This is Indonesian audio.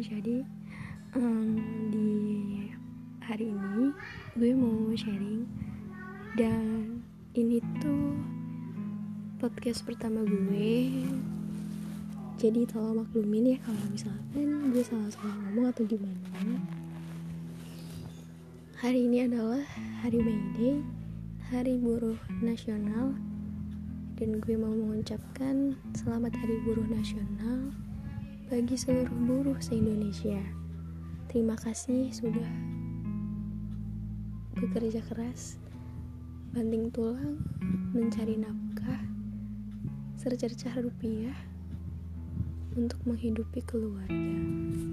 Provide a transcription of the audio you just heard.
jadi um, di hari ini gue mau sharing dan ini tuh podcast pertama gue. Jadi tolong maklumin ya kalau misalkan gue salah-salah ngomong atau gimana. Hari ini adalah hari May Day hari buruh nasional. Dan gue mau mengucapkan selamat hari buruh nasional bagi seluruh buruh se-Indonesia. Terima kasih sudah bekerja keras, banting tulang, mencari nafkah, secercah rupiah untuk menghidupi keluarga.